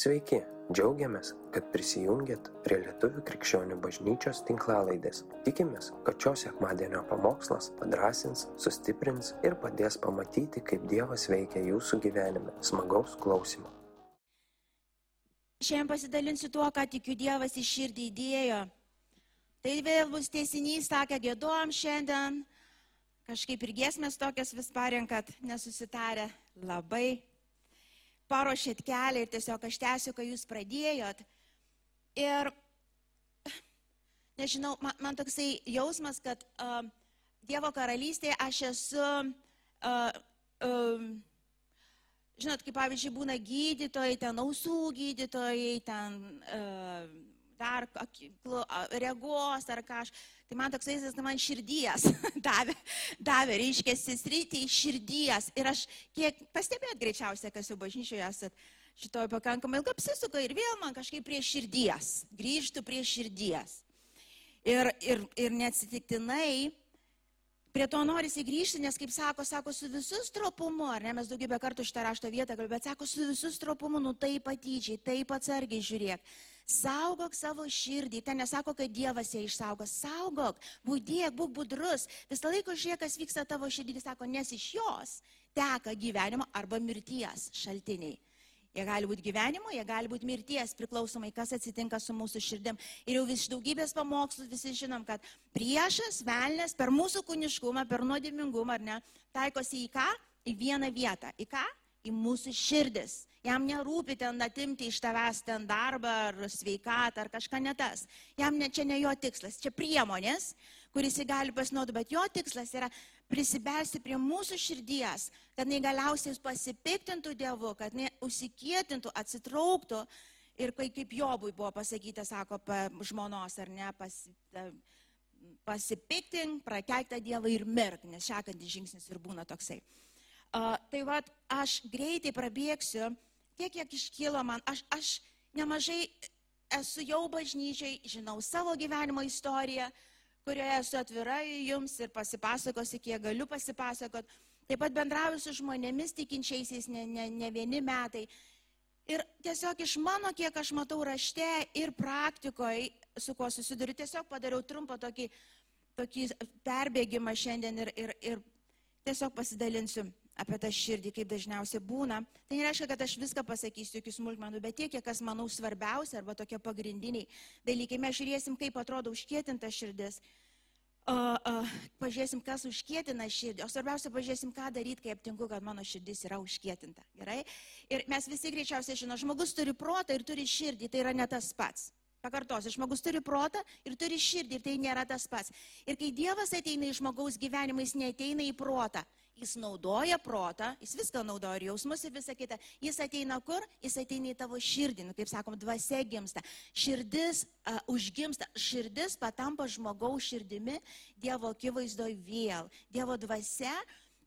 Sveiki, džiaugiamės, kad prisijungiat prie Lietuvų krikščionių bažnyčios tinklalaidės. Tikimės, kad šios sekmadienio pamokslas padrasins, sustiprins ir padės pamatyti, kaip Dievas veikia jūsų gyvenime. Smagaus klausimų. Šiandien pasidalinsiu tuo, ką tikiu Dievas į širdį įdėjo. Tai vėl bus tiesinys, sakė, gėduom šiandien. Kažkaip ir giesmės tokias vis parenkat, nesusitarę. Labai paruošėt kelią ir tiesiog aš tęsiu, ką jūs pradėjot. Ir nežinau, man, man toksai jausmas, kad uh, Dievo karalystėje aš esu, uh, uh, žinot, kaip pavyzdžiui būna gydytojai, ten ausų gydytojai, ten uh, dar regos ar kažkas. Tai man toks vaizdas, kad man širdies davė, davė reiškia, sritį širdies. Ir aš kiek pastebėjot greičiausiai, kas jau bažnyčioje esat šitoj pakankamai ilgai apsisuka ir vėl man kažkaip prie širdies, grįžtų prie širdies. Ir, ir, ir neatsitiktinai prie to norisi grįžti, nes kaip sako, sako, su visų stropumu, ar ne, mes daugybę kartų šitą rašto vietą kalbėjome, bet sako, su visų stropumu, nu taip atidžiai, taip atsargiai žiūrėk. Saugok savo širdį. Ten nesako, kad Dievas ją išsaugo. Saugok, būdėk, būk budrus. Visą laiką žiūrėk, kas vyksta tavo širdį. Sako, nes iš jos teka gyvenimo arba mirties šaltiniai. Jie gali būti gyvenimo, jie gali būti mirties, priklausomai, kas atsitinka su mūsų širdim. Ir jau vis daugybės pamokslų visi žinom, kad priešas, velnės per mūsų kūniškumą, per nuodėmingumą, ar ne, taikosi į ką? Į vieną vietą. Į ką? Į mūsų širdis. Jam nerūpi ten atimti iš tavęs ten darbą ar sveikatą ar kažką netas. Jam ne, čia ne jo tikslas, čia priemonės, kuris jį gali pasinaudoti, bet jo tikslas yra prisibelsti prie mūsų širdies, kad jinai galiausiai pasipiktintų Dievu, kad jinai užsikėtintų, atsitrauktų ir kai, kaip Jobui buvo pasakyta, sako, pa, žmonos ar ne, pas, pasipiktink, prakeiktą Dievą ir mirk, nes sekantis žingsnis ir būna toksai. Uh, tai vad, aš greitai prabėgsiu tiek, kiek iškylo man, aš, aš nemažai esu jau bažnyčiai, žinau savo gyvenimo istoriją, kurioje esu atvira jums ir pasipasakosiu, kiek galiu pasipasakot. Taip pat bendrauju su žmonėmis tikinčiaisiais ne, ne, ne vieni metai. Ir tiesiog iš mano, kiek aš matau rašte ir praktikoje, su kuo susiduriu, tiesiog padariau trumpą tokį, tokį perbėgimą šiandien ir, ir, ir tiesiog pasidalinsiu apie tą širdį, kaip dažniausiai būna. Tai nereiškia, kad aš viską pasakysiu, jokių smulkmenų, bet tiek, kas manau svarbiausia arba tokie pagrindiniai dalykai. Mes žiūrėsim, kaip atrodo užkėtinta širdis. Uh, uh, pažiūrėsim, kas užkėtina širdį, o svarbiausia, pažiūrėsim, ką daryti, kai aptinku, kad mano širdis yra užkėtinta. Gerai? Ir mes visi greičiausiai žinome, žmogus turi protą ir turi širdį, tai yra ne tas pats. Pakartosiu, žmogus turi protą ir turi širdį ir tai nėra tas pats. Ir kai Dievas ateina į žmogaus gyvenimą, jis neteina į protą, Jis naudoja protą, jis viską naudoja ir jausmus ir visą kitą. Jis ateina kur? Jis ateina į tavo širdį, nu, kaip sakom, dvasia gimsta. Širdis uh, užgimsta, širdis patampa žmogaus širdimi Dievo akivaizdoje vėl. Dievo dvasia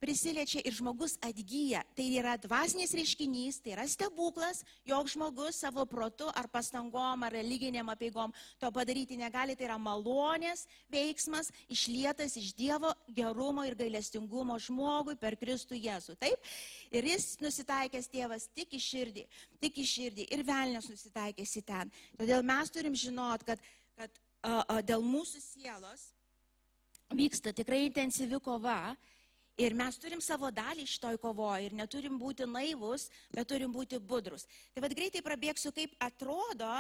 prisiliečia ir žmogus atgyja. Tai yra dvasinis reiškinys, tai yra stebuklas, jog žmogus savo protu ar pastangom ar religiniam apieigom to padaryti negali. Tai yra malonės veiksmas išlietas iš Dievo gerumo ir gailestingumo žmogui per Kristų Jėzų. Taip? Ir jis nusitaikęs tėvas tik į širdį, tik į širdį ir velnės nusitaikęs į ten. Todėl mes turim žinot, kad, kad a, a, dėl mūsų sielos vyksta tikrai intensyvi kova Ir mes turim savo dalį šitoj kovoje ir neturim būti naivus, bet turim būti budrus. Tai vad greitai prabėgsiu, kaip atrodo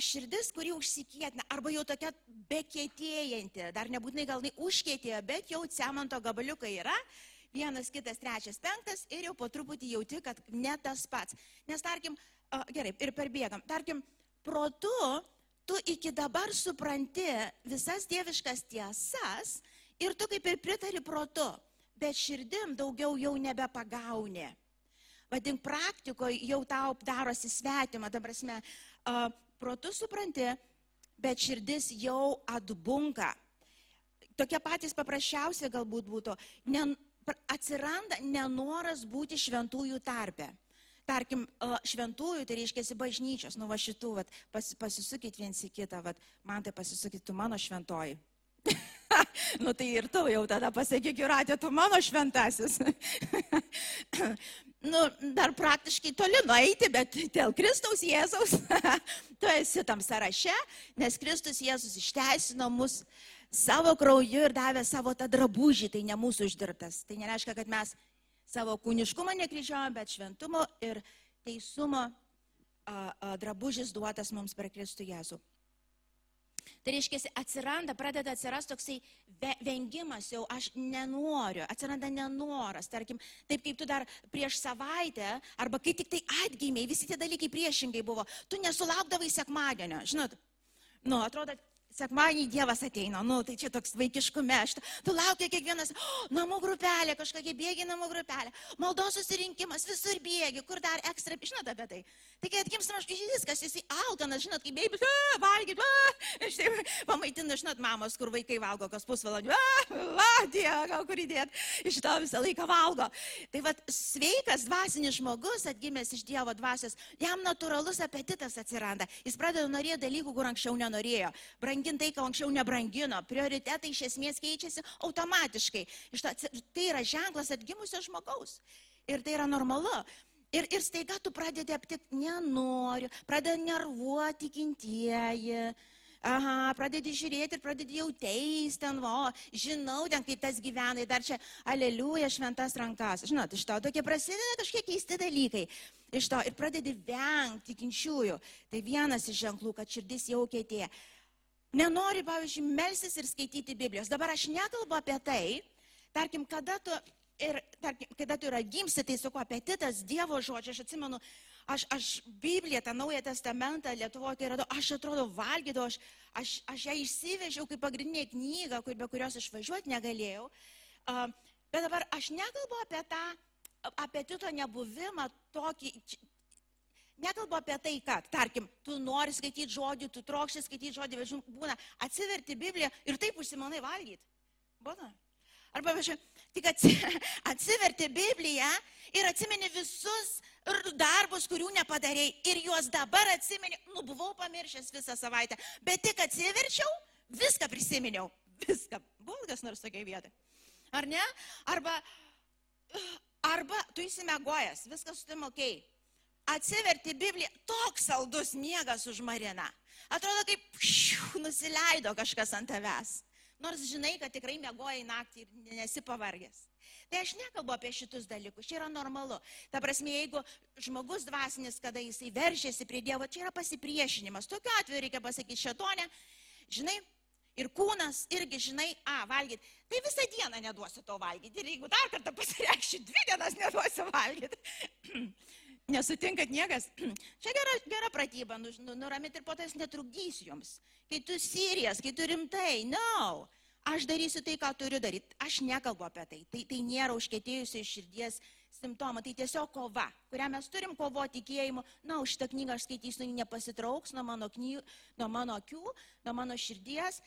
širdis, kuri užsikėtina, arba jau tokia bekėtėjanti, dar nebūtinai gal užkėtėja, bet jau cemento gabaliukai yra, vienas, kitas, trečias, penktas ir jau po truputį jauti, kad ne tas pats. Nes tarkim, gerai, ir perbėgam, tarkim, protu tu iki dabar supranti visas dieviškas tiesas, ir tu kaip ir pritari protu, bet širdim daugiau jau nebepagauni. Vadink, praktikoje jau tau darosi svetima, ta prasme, uh, protu supranti, bet širdis jau atbunka. Tokie patys paprasčiausi galbūt būtų, ne, atsiranda nenoras būti šventųjų tarpe. Tarkim, šventųjų, tai reiškia bažnyčios, nu va šitų, vat, pas, pasisukit viens į kitą, vat, man tai pasisukit, tu mano šventoji. nu tai ir tu jau tada pasakyk, Juratė, tu mano šventasis. nu, dar praktiškai toli nueiti, bet dėl Kristaus Jėzaus tu esi tam sąraše, nes Kristus Jėzus išteisino mus savo krauju ir davė savo tą drabužį, tai ne mūsų uždirbtas. Tai nereiškia, kad mes savo kūniškumą nekryžiuojame, bet šventumo ir teisumo a, a, drabužis duotas mums per Kristų Jėzų. Tai reiškia, atsiranda, pradeda atsirasti toksai vengimas, jau aš nenoriu, atsiranda nenoras, tarkim, taip kaip tu dar prieš savaitę, arba kai tik tai atgimiai, visi tie dalykai priešingai buvo, tu nesulaukdavai sekmadienio, žinot, nu, atrodo, sekmanį Dievas ateina, nu, tai čia toks vaikiškume, aš, tu laukia kiekvienas, oh, namų grupelė, kažkokia bėgi namų grupelė, maldos susirinkimas, visur bėgi, kur dar ekstra, žinot apie tai. Tai kai atgimstam, aš viskas, jis alkanas, žinot, kaip bėgi, valgyt, aš taip pamaitinu, žinot, mamos, kur vaikai valgo kas pusvalandį, va, Dieve, gal kur įdėt, iš to visą laiką valgo. Tai vad, sveikas dvasinis žmogus, atgimęs iš Dievo dvasios, jam natūralus apetitas atsiranda, jis pradeda norėti dalykų, kur anksčiau nenorėjo. Brang brangint tai, ko anksčiau nebrangino. Prioritetai iš esmės keičiasi automatiškai. Tai yra ženklas atgimusio žmogaus. Ir tai yra normalu. Ir, ir staiga tu pradedi aptikti, nenoriu, pradedi nervuoti tikintieji. Aha, pradedi žiūrėti ir pradedi jau teisti ten, o, žinau, ten kaip tas gyvena, dar čia, aleliuja, šventas rankas. Žinot, iš to tokie prasideda kažkokie keisti dalykai. Iš to ir pradedi vengti tikinčiųjų. Tai vienas iš ženklų, kad širdis jau keitėja nenori, pavyzdžiui, melsis ir skaityti Biblijos. Dabar aš nekalbu apie tai, tarkim, kada tu, ir, tarkim, kada tu yra gimsti, tai su kuo apetitas Dievo žodžio, aš atsimenu, aš, aš Bibliją, tą Naują Testamentą Lietuvoje, kai radau, aš atrodo valgydavau, aš, aš, aš ją išsivežiau kaip pagrindinė knyga, kur, be kurios išvažiuoti negalėjau. Uh, bet dabar aš nekalbu apie tą apetito nebuvimą tokį, Nekalbu apie tai, kad, tarkim, tu nori skaityti žodį, tu trokšti skaityti žodį, bet žinai, būna, atsiverti Bibliją ir taip užsimanai valgyti. Būna. Arba, važiuoju, tik atsiverti Bibliją ir atsimeni visus darbus, kurių nepadarėjai ir juos dabar atsimeni, nu buvau pamiršęs visą savaitę, bet tik atsiverčiau, viską prisiminiau, viską. Buvo kas nors tokia vieta. Ar ne? Arba, arba tu įsimegojęs, viskas su tim ok atsiverti Bibliją, toks saldus miegas užmarina. Atrodo, kaip šiu, nusileido kažkas ant tavęs. Nors žinai, kad tikrai mėgoji naktį ir nesi pavargęs. Tai aš nekalbu apie šitus dalykus, čia yra normalu. Ta prasme, jeigu žmogus dvasinis, kada jisai veržiasi prie Dievo, čia yra pasipriešinimas. Tokiu atveju reikia pasakyti šetonė, žinai, ir kūnas irgi, žinai, a, valgyti. Tai visą dieną neduosiu to valgyti. Ir jeigu dar kartą pasireikščiu, dvi dienas neduosiu valgyti. Nesutinkat niekas? Čia gera, gera pratyba, nu, nu, nuramit ir po jis netrukdys jums. Kai tu sirijas, kai tu rimtai, no, aš darysiu tai, ką turiu daryti. Aš nekalbu apie tai. Tai, tai nėra užkėtėjusio širdies simptomą, tai tiesiog kova, kurią mes turim kovo tikėjimu. Na, už šitą knygą aš skaitysiu, nepasitrauks nuo mano, kny, nuo mano akių, nuo mano širdies.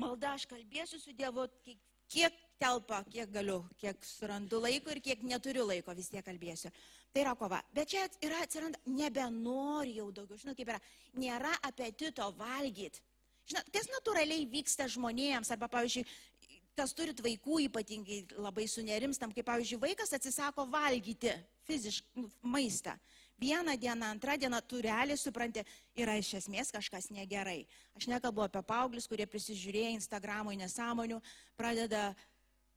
Malda, aš kalbėsiu su Dievu, kiek, kiek telpa, kiek galiu, kiek surandu laiko ir kiek neturiu laiko, vis tiek kalbėsiu. Tai yra kova. Bet čia yra atsiranda, nebenori jau daugiau. Žinot, kaip yra, nėra apetito valgyti. Žinot, kas natūraliai vyksta žmonėms, arba, pavyzdžiui, kas turit vaikų ypatingai labai sunerimstam, kaip, pavyzdžiui, vaikas atsisako valgyti fiziškai nu, maistą. Vieną dieną, antrą dieną tu realiai supranti, yra iš esmės kažkas negerai. Aš nekalbu apie paauglius, kurie prisižiūrėję Instagramui nesąmonių, pradeda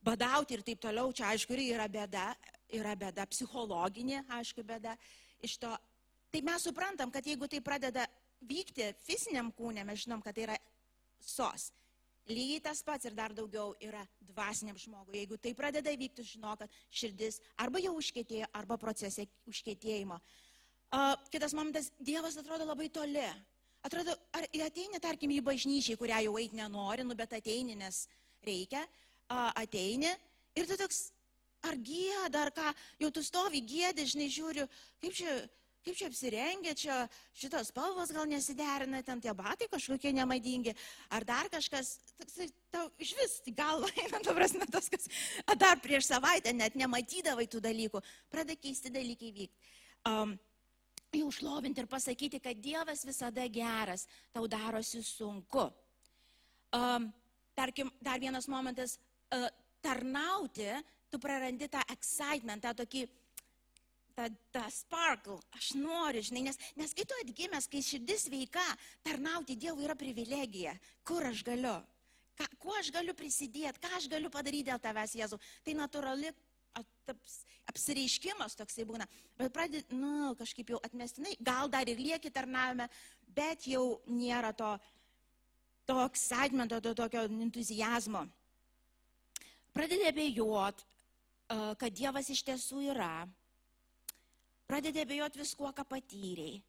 badauti ir taip toliau. Čia aišku, yra bėda, yra bėda, psichologinė, aišku, bėda iš to. Tai mes suprantam, kad jeigu tai pradeda vykti fiziniam kūnė, mes žinom, kad tai yra sos. Lygiai tas pats ir dar daugiau yra dvasiniam žmogui. Jeigu tai pradeda vykti, žinok, kad širdis arba jau užkėtėjo, arba procese užkėtėjimo. Kitas momentas, Dievas atrodo labai toli. Atrodo, ar ateini, tarkim, į bažnyčią, kurią jau eiti nenori, nu, bet ateini, nes reikia, ateini ir tu toks, ar gėda, ar ką, jau tu stovi gėdė, žinai, žiūriu, kaip čia, kaip čia apsirengia, čia šitos spalvos gal nesiderina, ten tie batai kažkokie nemadingi, ar dar kažkas, toksai, tau iš vis galva eina, tu prasme, tas, kas dar prieš savaitę net nematydavai tų dalykų, pradeda keisti dalykai vykti. Um, jau šlovinti ir pasakyti, kad Dievas visada geras, tau darosi sunku. Um, tarkim, dar vienas momentas, uh, tarnauti tu prarandi tą excitement, tą tokį, tą, tą sparkle, aš noriu, žinai, nes, nes kai tu atgimęs, kai širdis veika, tarnauti Dievui yra privilegija. Kur aš galiu? Ką, kuo aš galiu prisidėti, ką aš galiu padaryti dėl tavęs, Jėzau. Tai natūrali aps, apsireiškimas toksai būna. Bet pradedi, nu, kažkaip jau atmestinai, gal dar ir lieki tarnavime, bet jau nėra to, to excitemento, to tokio entuzijazmo. Pradedi abejot, kad Dievas iš tiesų yra. Pradedi abejot viskuo, ką patyrėjai.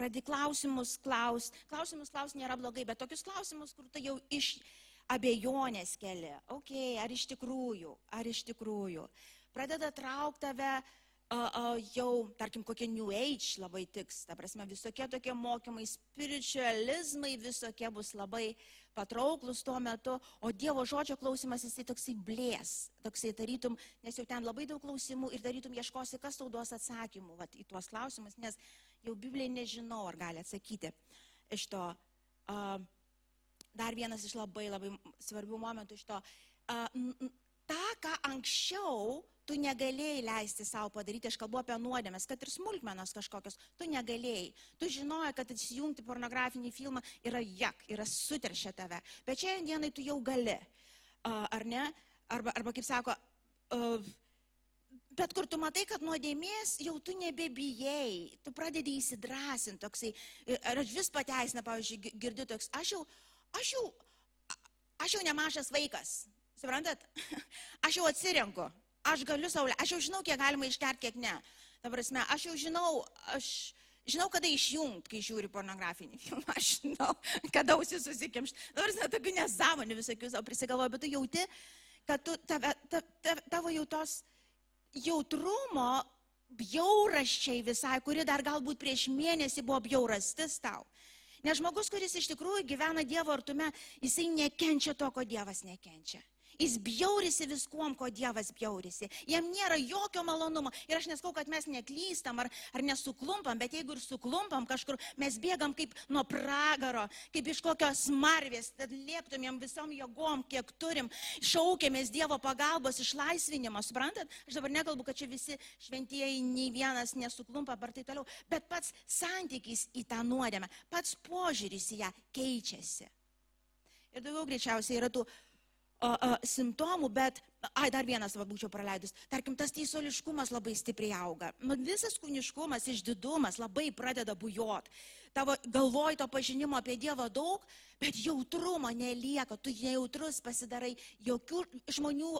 Pradedi klausimus klaus. Klausimus klaus nėra blogai, bet tokius klausimus, kur tu jau iš abejonės keli. Ok, ar iš tikrųjų, ar iš tikrųjų. Pradeda traukti tave uh, uh, jau, tarkim, kokie New Age labai tiks. Ta prasme, visokie tokie mokymai, spiritualizmai visokie bus labai patrauklus tuo metu, o Dievo žodžio klausimas jisai toksai blės, toksai tarytum, nes jau ten labai daug klausimų ir darytum ieškosi, kas tau duos atsakymų vat, į tuos klausimus, nes jau Biblija nežinau, ar gali atsakyti iš to. Uh, dar vienas iš labai labai svarbių momentų iš to. Uh, ta, ką anksčiau tu negalėjai leisti savo padaryti, aš kalbu apie nuodėmės, kad ir smulkmenos kažkokios, tu negalėjai. Tu žinojai, kad įsijungti pornografinį filmą yra jak, yra suteršia tave. Bet šiandienai tu jau gali. Ar ne? Arba, arba kaip sako, bet kur tu matai, kad nuodėmės jau tu nebebijai, tu pradedi įsidrasinti toksai. Ir aš vis pateisina, pavyzdžiui, girdžiu toks, aš jau, aš jau, aš jau nemažas vaikas. Suprantat? Aš jau atsirenku aš galiu saulę, aš jau žinau, kiek galima išgerti, kiek ne. Ta prasme, aš jau žinau, aš žinau, kada išjungti, kai žiūri pornografinį filmą, aš žinau, kada ausis susikimšti. Nors net tokių nesąmonių visokių savo prisigalvoju, bet tu jauti, kad tu, tave, ta, ta, tavo jautos jautrumo bjauraščiai visai, kuri dar galbūt prieš mėnesį buvo bjaurastis tau. Nes žmogus, kuris iš tikrųjų gyvena Dievo artume, jisai nekenčia to, ko Dievas nekenčia. Jis bjaurisi viskuom, ko Dievas bjaurisi. Jam nėra jokio malonumo. Ir aš neskau, kad mes neklystam ar, ar nesuklumpam, bet jeigu ir suklumpam kažkur, mes bėgam kaip nuo pragaro, kaip iš kokios marvės, tad lieptumėm visom jėgom, kiek turim, šaukėmės Dievo pagalbos išlaisvinimo. Suprantat? Aš dabar nekalbu, kad čia visi šventieji, nei vienas nesuklumpa ar tai toliau, bet pats santykis į tą nuodėmę, pats požiūris į ją keičiasi. Ir daugiau greičiausiai yra tų simptomų, bet, ai, dar vienas va būčiau praleidus, tarkim, tas teisuoliškumas labai stipriai auga. Nu, visas kūniškumas, išdidumas labai pradeda bujot. Tavo galvoj to pažinimo apie Dievą daug, bet jautrumo nelieka, tu nejautrus pasidarai, jokių žmonių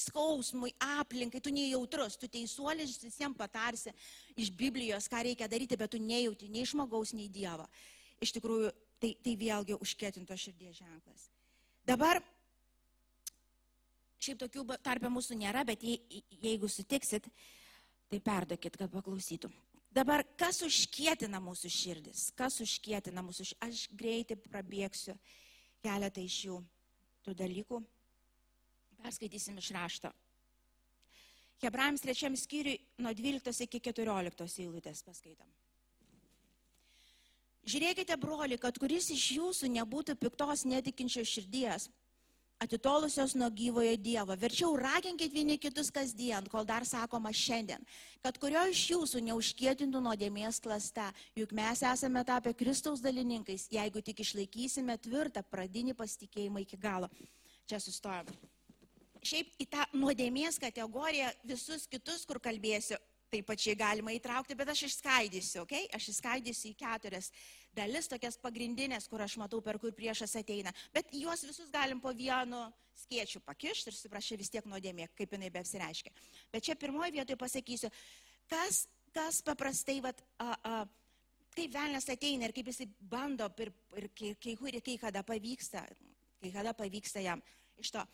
skausmui, aplinkai, tu nejautrus, tu teisuolis visiems patarsi iš Biblijos, ką reikia daryti, bet tu nejauti nei žmogaus, nei Dievo. Iš tikrųjų, tai, tai vėlgi užkėtinto širdies ženklas. Dabar Šiaip tokių tarpę mūsų nėra, bet je, jeigu sutiksit, tai perduokit, kad paklausytų. Dabar, kas užkėtina mūsų širdis? Kas užkėtina mūsų širdis? Aš greitai prabėgsiu keletą iš jų tų dalykų. Perskaitysim iš rašto. Hebrajams trečiam skyriui nuo 12 iki 14 eilutės paskaitom. Žiūrėkite, broli, kad kuris iš jūsų nebūtų piktos netikinčios širdies atitolusios nuo gyvojo Dievo. Verčiau raginkit vieni kitus kasdien, kol dar sakoma šiandien, kad kurio iš jūsų neužkėtintų nuodėmės klasta, juk mes esame tapę Kristaus dalininkais, jeigu tik išlaikysime tvirtą pradinį pasitikėjimą iki galo. Čia sustojam. Šiaip į tą nuodėmės kategoriją visus kitus, kur kalbėsiu, taip pačiai galima įtraukti, bet aš išskaidysiu, okay? aš išskaidysiu į keturias dalis, tokias pagrindinės, kur aš matau, per kur priešas ateina. Bet juos visus galim po vienu skiečiu pakišti ir suprašai vis tiek nuodėmė, kaip jinai be apsireiškia. Bet čia pirmoji vietoje pasakysiu, kas, kas paprastai, vat, a, a, kaip velnės ateina ir kaip jisai bando ir, ir kai, kai, kai kada pavyksta, kai kada pavyksta jam iš to.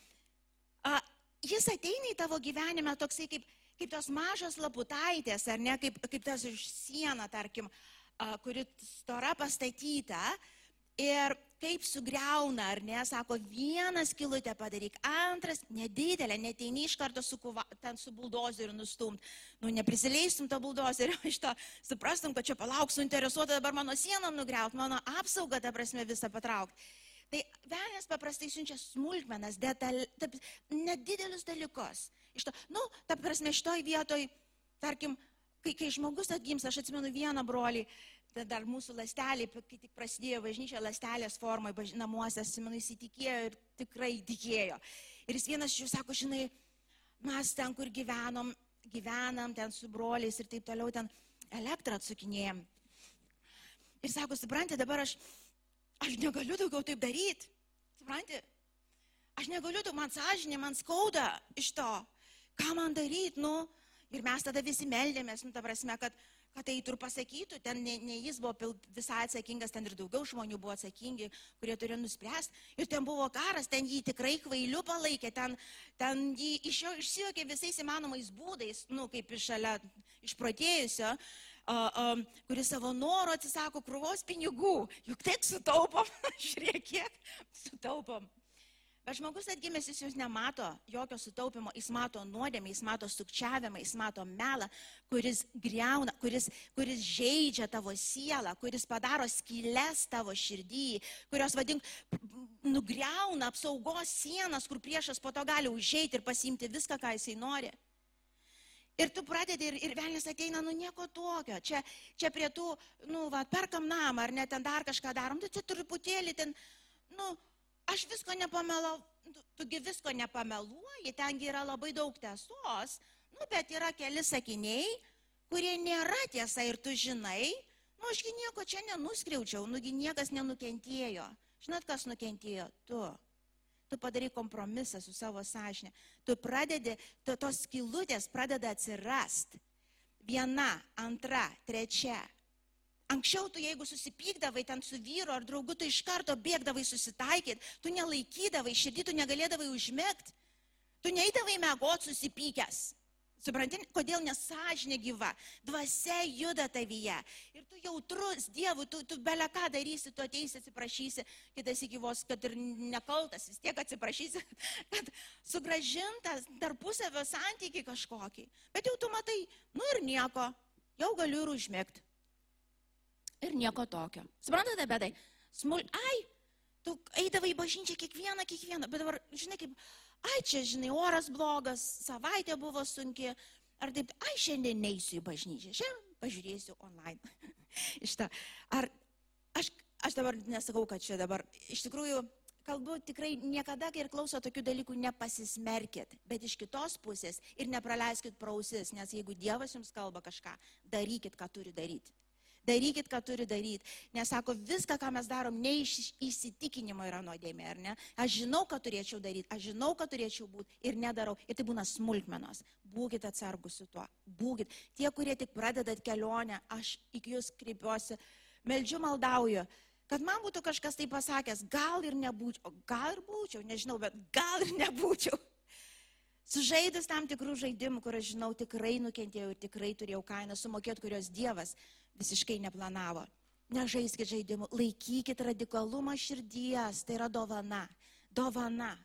A, jis ateina į tavo gyvenimą toksai kaip kaip tos mažos laputaitės, ar ne, kaip, kaip tas iš siena, tarkim, kuri stora pastatyta. Ir kaip sugriauna, ar ne, sako, vieną skilutę padaryk, antras, nedidelę, neteini iš karto su, kuva, ten su buldozeriu nustumt. Nu, neprisileistum to buldozeriu, iš to suprastum, kad čia palauk, suinteresuota dabar mano sieną nugriaut, mano apsaugą, ta prasme, visą patraukti. Tai velnės paprastai siunčia smulkmenas, detal, nedidelius dalykus. Iš to, nu, ta prasme, šitoj vietoj, tarkim, kai, kai žmogus atgims, aš atsimenu vieną brolį, tai dar mūsų lastelė, kai tik prasidėjo bažnyčia lastelės formai, baž... namuose, atsimenu, jis įtikėjo ir tikrai tikėjo. Ir jis vienas iš jų sako, žinai, mes ten, kur gyvenom, gyvenam ten su broliais ir taip toliau, ten elektrą atsukinėjom. Ir sako, suprantate, dabar aš, aš negaliu daugiau taip daryti. Suprantate, aš negaliu, man sąžinė, man skauda iš to. Ką man daryti, nu? Ir mes tada visi meldėmės, nu, ta prasme, kad, kad tai ir pasakytų, ten ne, ne jis buvo visai atsakingas, ten ir daugiau žmonių buvo atsakingi, kurie turėjo nuspręsti. Ir ten buvo karas, ten jį tikrai kvailiu palaikė, ten, ten jį iš jo išsijuokė visais įmanomais būdais, nu, kaip iš šalia išprotėjusio, uh, uh, kuris savo noro atsisako krūvos pinigų. Juk taip sutaupom, žiūrėk, kiek sutaupom. Bet žmogus atgimęs jis jūs nemato jokio sutaupimo, jis mato nuodėmę, jis mato sukčiavimą, jis mato melą, kuris greuna, kuris, kuris žaidžia tavo sielą, kuris padaro skylės tavo širdį, kurios vadink, nugreuna apsaugos sienas, kur priešas po to gali užeiti ir pasimti viską, ką jisai nori. Ir tu pradedi ir, ir velnis ateina, nu nieko tokio. Čia, čia prie tų, nu, va, perkam namą ar net ten dar kažką darom, tai čia truputėlį ten, nu, aš visko nepamelau, tu, tugi visko nepameluoji, tengi yra labai daug tiesos, nu, bet yra keli sakiniai, kurie nėra tiesa ir tu žinai, nu, ašgi nieko čia nenuskriaučiau, nugi niekas nenukentėjo. Žinot, kas nukentėjo? Tu. Tu padarai kompromisą su savo sąžinė. Tu pradedi, tu, tos skilutės pradeda atsirasti. Viena, antra, trečia. Anksčiau tu, jeigu susipykdavai ten su vyru ar draugu, tu iš karto bėgdavai susitaikyti, tu nelaikydavai širdį, tu negalėdavai užmėgti, tu neįdavai mėgot susipykęs. Supranti, kodėl nesažinė gyva, dvasia juda tavyje. Ir tu jautrus Dievui, tu, tu belę ką darysi, tu ateisi, atsiprašysi, kitas iki vos, kad ir nekaltas, vis tiek atsiprašysi, kad sugražintas tarpusavio santykiai kažkokį. Bet jau tu matai, nu ir nieko, jau galiu ir užmėgti ir nieko tokio. Suprantate, bedai? Smul, ai, tu eidavai į bažnyčią kiekvieną, kiekvieną, bet dabar, žinai, kaip, ai, čia, žinai, oras blogas, savaitė buvo sunki, ar taip, ai, šiandien neįsiu į bažnyčią, šiandien pažiūrėsiu online. To, ar, aš, aš dabar nesakau, kad čia dabar, iš tikrųjų, kalbu tikrai niekada, kai ir klauso tokių dalykų, nepasismerkit, bet iš kitos pusės ir nepraleiskit prausis, nes jeigu Dievas jums kalba kažką, darykit, ką turi daryti. Darykit, ką turi daryti. Nes sako, viską, ką mes darom, ne iš įsitikinimo yra nuodėmė, ar ne? Aš žinau, ką turėčiau daryti, aš žinau, ką turėčiau būti ir nedarau. Ir tai būna smulkmenos. Būkite atsargus su tuo. Būkite. Tie, kurie tik pradedat kelionę, aš iki jūs kreipiuosi, meldžiu, maldauju kad man būtų kažkas tai pasakęs, gal ir nebūčiau, gal ir būčiau, nežinau, bet gal ir nebūčiau. Sužaidus tam tikrų žaidimų, kur aš žinau, tikrai nukentėjau ir tikrai turėjau kainą sumokėti, kurios Dievas visiškai neplanavo. Nežaiskit žaidimų, laikykit radikalumą širdies, tai yra dovana. Dovana.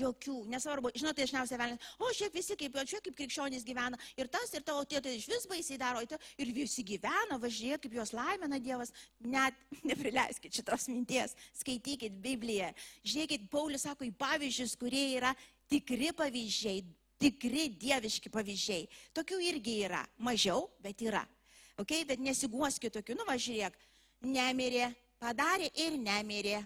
Jokių, nesvarbu, žinot, tai dažniausiai velnės, o šiaip visi kaip, čia kaip krikščionys gyvena, ir tas, ir tavo tėtai iš vis baisiai daro, ir visi gyvena, važiuoja, kaip juos laimina Dievas, net neprileiskit šitos minties, skaitykit Bibliją, žiūrėkit, Paulius sako į pavyzdžius, kurie yra tikri pavyzdžiai, tikri dieviški pavyzdžiai. Tokių irgi yra, mažiau, bet yra okay? bet nesiguoskit tokiu, nu važiuok, nemirė, padarė ir nemirė.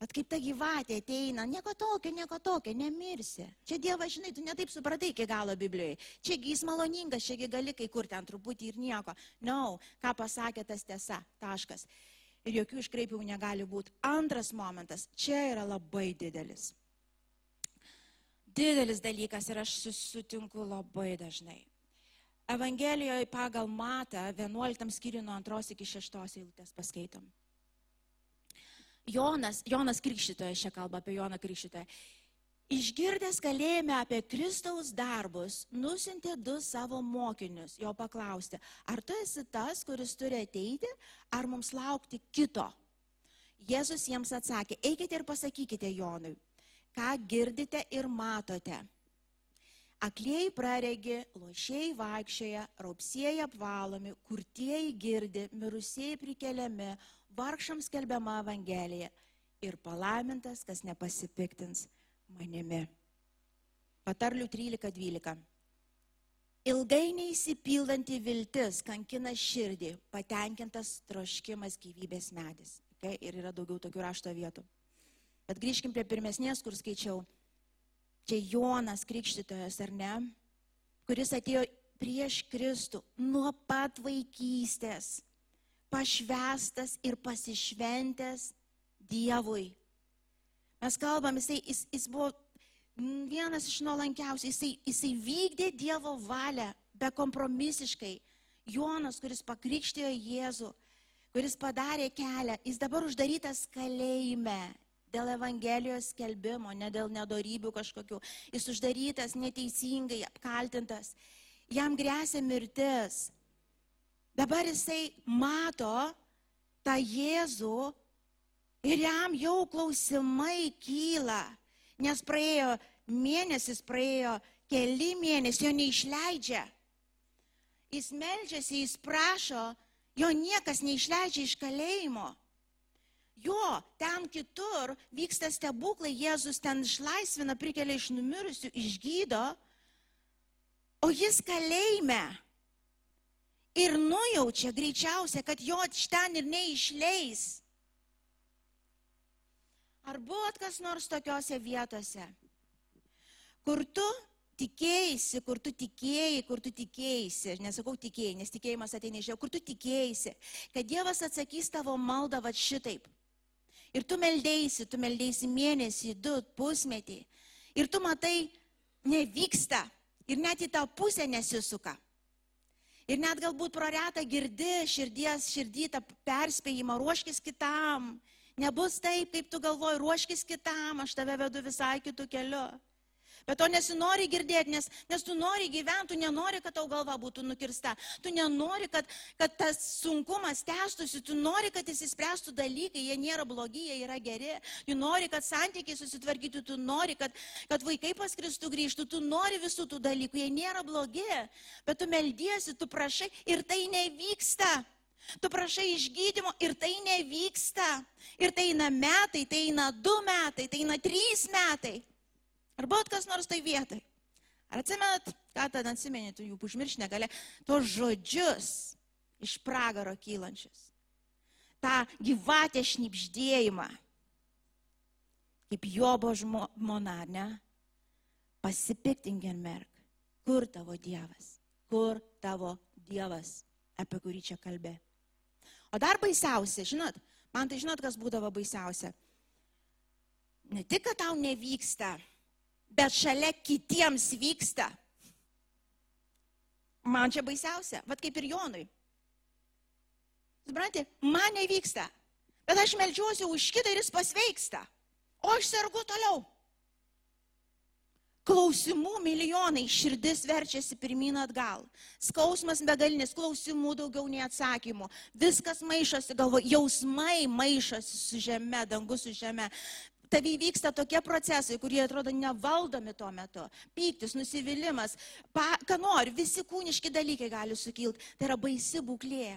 Bet kaip ta gyvatė ateina, nieko tokio, nieko tokio, nemirsi. Čia Dievas, žinai, tu netaip supratai iki galo Biblijoje. Čiagi jis maloningas, čiagi gali kai kur ten truputį ir nieko. Na, no, ką pasakė tas tiesa, taškas. Ir jokių iškreipimų negali būti. Antras momentas, čia yra labai didelis. Didelis dalykas ir aš susitinku labai dažnai. Evangelijoje pagal Matą 11 skyriui nuo 2 iki 6 eilutės paskaitom. Jonas, Jonas Krikščitoje, šią kalbą apie Joną Krikščitoje. Išgirdęs kalėjime apie Kristaus darbus, nusintė du savo mokinius, jo paklausti, ar tu esi tas, kuris turi ateiti, ar mums laukti kito. Jėzus jiems atsakė, eikite ir pasakykite Jonui, ką girdite ir matote. Aklieji praregi, lošiai vaikščioja, raupsieji apvalomi, kurtieji girdi, mirusieji prikeliami, vargšams kelbiama Evangelija ir palaimintas, kas nepasipiktins manimi. Patarlių 13.12. Ilgai neįsipildanti viltis kankina širdį, patenkintas troškimas gyvybės medis. Okay? Ir yra daugiau tokių rašto vietų. Bet grįžkim prie pirmesnės, kur skaičiau. Čia Jonas Krikštytojas, ar ne? Kuris atėjo prieš Kristų nuo pat vaikystės, pašvestas ir pasišventęs Dievui. Mes kalbam, jisai, jis, jis buvo vienas iš nuolankiausių, jisai, jisai vykdė Dievo valią bekompromisiškai. Jonas, kuris pakrikštėjo Jėzų, kuris padarė kelią, jis dabar uždarytas kalėjime dėl Evangelijos skelbimo, ne dėl nedorybių kažkokių. Jis uždarytas neteisingai, apkaltintas. Jam grėsia mirtis. Dabar jisai mato tą Jėzų ir jam jau klausimai kyla, nes praėjo mėnesis praėjo, keli mėnesiai jo neišleidžia. Jis melžiasi, jis prašo, jo niekas neišleidžia iš kalėjimo. Jo, ten kitur vyksta stebuklai, Jėzus ten išlaisvina, prikelia iš numirusių, išgydo, o jis kalėjime. Ir nujaučia greičiausia, kad jo iš ten ir neišleis. Ar buvot kas nors tokiuose vietose? kur tu tikėjai, kur tu tikėjai, kur tu tikėjai, nesakau tikėjai, nes tikėjimas ateina iš Dievo, kur tu tikėjai, kad Dievas atsakys tavo maldą va šitaip. Ir tu meldėsi, tu meldėsi mėnesį, du, pusmetį. Ir tu matai, nevyksta. Ir net į tą pusę nesisuka. Ir net galbūt proreta girdi širdies, širdį tą perspėjimą, ruoškis kitam. Nebus taip, kaip tu galvoji, ruoškis kitam, aš tave vedu visai kitų kelių. Bet to nesinori girdėti, nes, nes tu nori gyventi, tu nenori, kad tau galva būtų nukirsta, tu nenori, kad, kad tas sunkumas tęstųsi, tu nori, kad įsispręstų dalykai, jie nėra blogi, jie yra geri, tu nori, kad santykiai susitvarkytų, tu nori, kad, kad vaikai paskristų grįžtų, tu nori visų tų dalykų, jie nėra blogi, bet tu meldiesi, tu prašai ir tai nevyksta. Tu prašai išgydymo ir tai nevyksta. Ir tai eina metai, tai eina du metai, tai eina trys metai. Ar buvot kas nors tai vietai? Ar atsimenat, ką tada atsimenėt, jų užmiršti negali, tos žodžius iš pragaro kylančius. Ta gyvatė šnipždėjimą, kaip Jobo žmona, ne? Pasipiktink ir merk. Kur tavo Dievas? Kur tavo Dievas, apie kurį čia kalbė? O dar baisiausia, žinot, man tai žinot, kas būdavo baisiausia. Ne tik, kad tau nevyksta bet šalia kitiems vyksta. Man čia baisiausia, vad kaip ir Jonui. Suprantate, man nevyksta, bet aš melčiuosi už kitą ir jis pasveiksta, o aš sergu toliau. Klausimų milijonai, širdis verčiasi pirmin atgal. Skausmas begalinis, klausimų daugiau nei atsakymų. Viskas maišosi galvo, jausmai maišosi su žeme, dangus su žeme tavai vyksta tokie procesai, kurie atrodo nevaldomi tuo metu. Pyktis, nusivylimas, pa, ką nori, visi kūniški dalykai gali sukilti. Tai yra baisi būklė.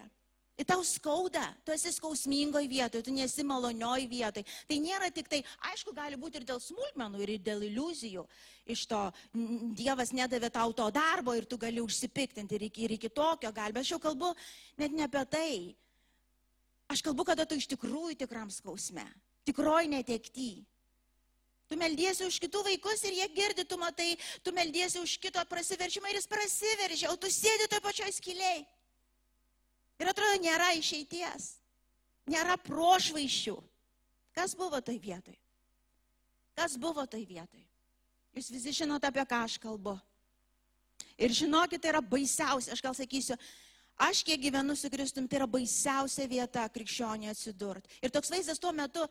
Ir tau skauda, tu esi skausmingoje vietoje, tu nesi malonioje vietoje. Tai nėra tik tai, aišku, gali būti ir dėl smulkmenų, ir dėl iliuzijų. Iš to Dievas nedavė tau to darbo ir tu gali užsipiktinti ir iki, ir iki tokio gali. Bet aš jau kalbu net ne apie tai. Aš kalbu, kada tu iš tikrųjų tikram skausme tikroj netekty. Tu meldiesi už kitų vaikus ir jie girdi, tu matai, tu meldiesi už kito prasiveršimą ir jis prasiveržia, o tu sėdi toj pačioj skiliai. Ir atrodo, nėra išeities, nėra prošvaiščių. Kas buvo toj vietoj? Kas buvo toj vietoj? Jūs visi žinote, apie ką aš kalbu. Ir žinokit, tai yra baisiausia, aš gal sakysiu, Aš kiek gyvenu su Kristum, tai yra baisiausia vieta krikščionė atsidurti. Ir toks vaizdas tuo metu,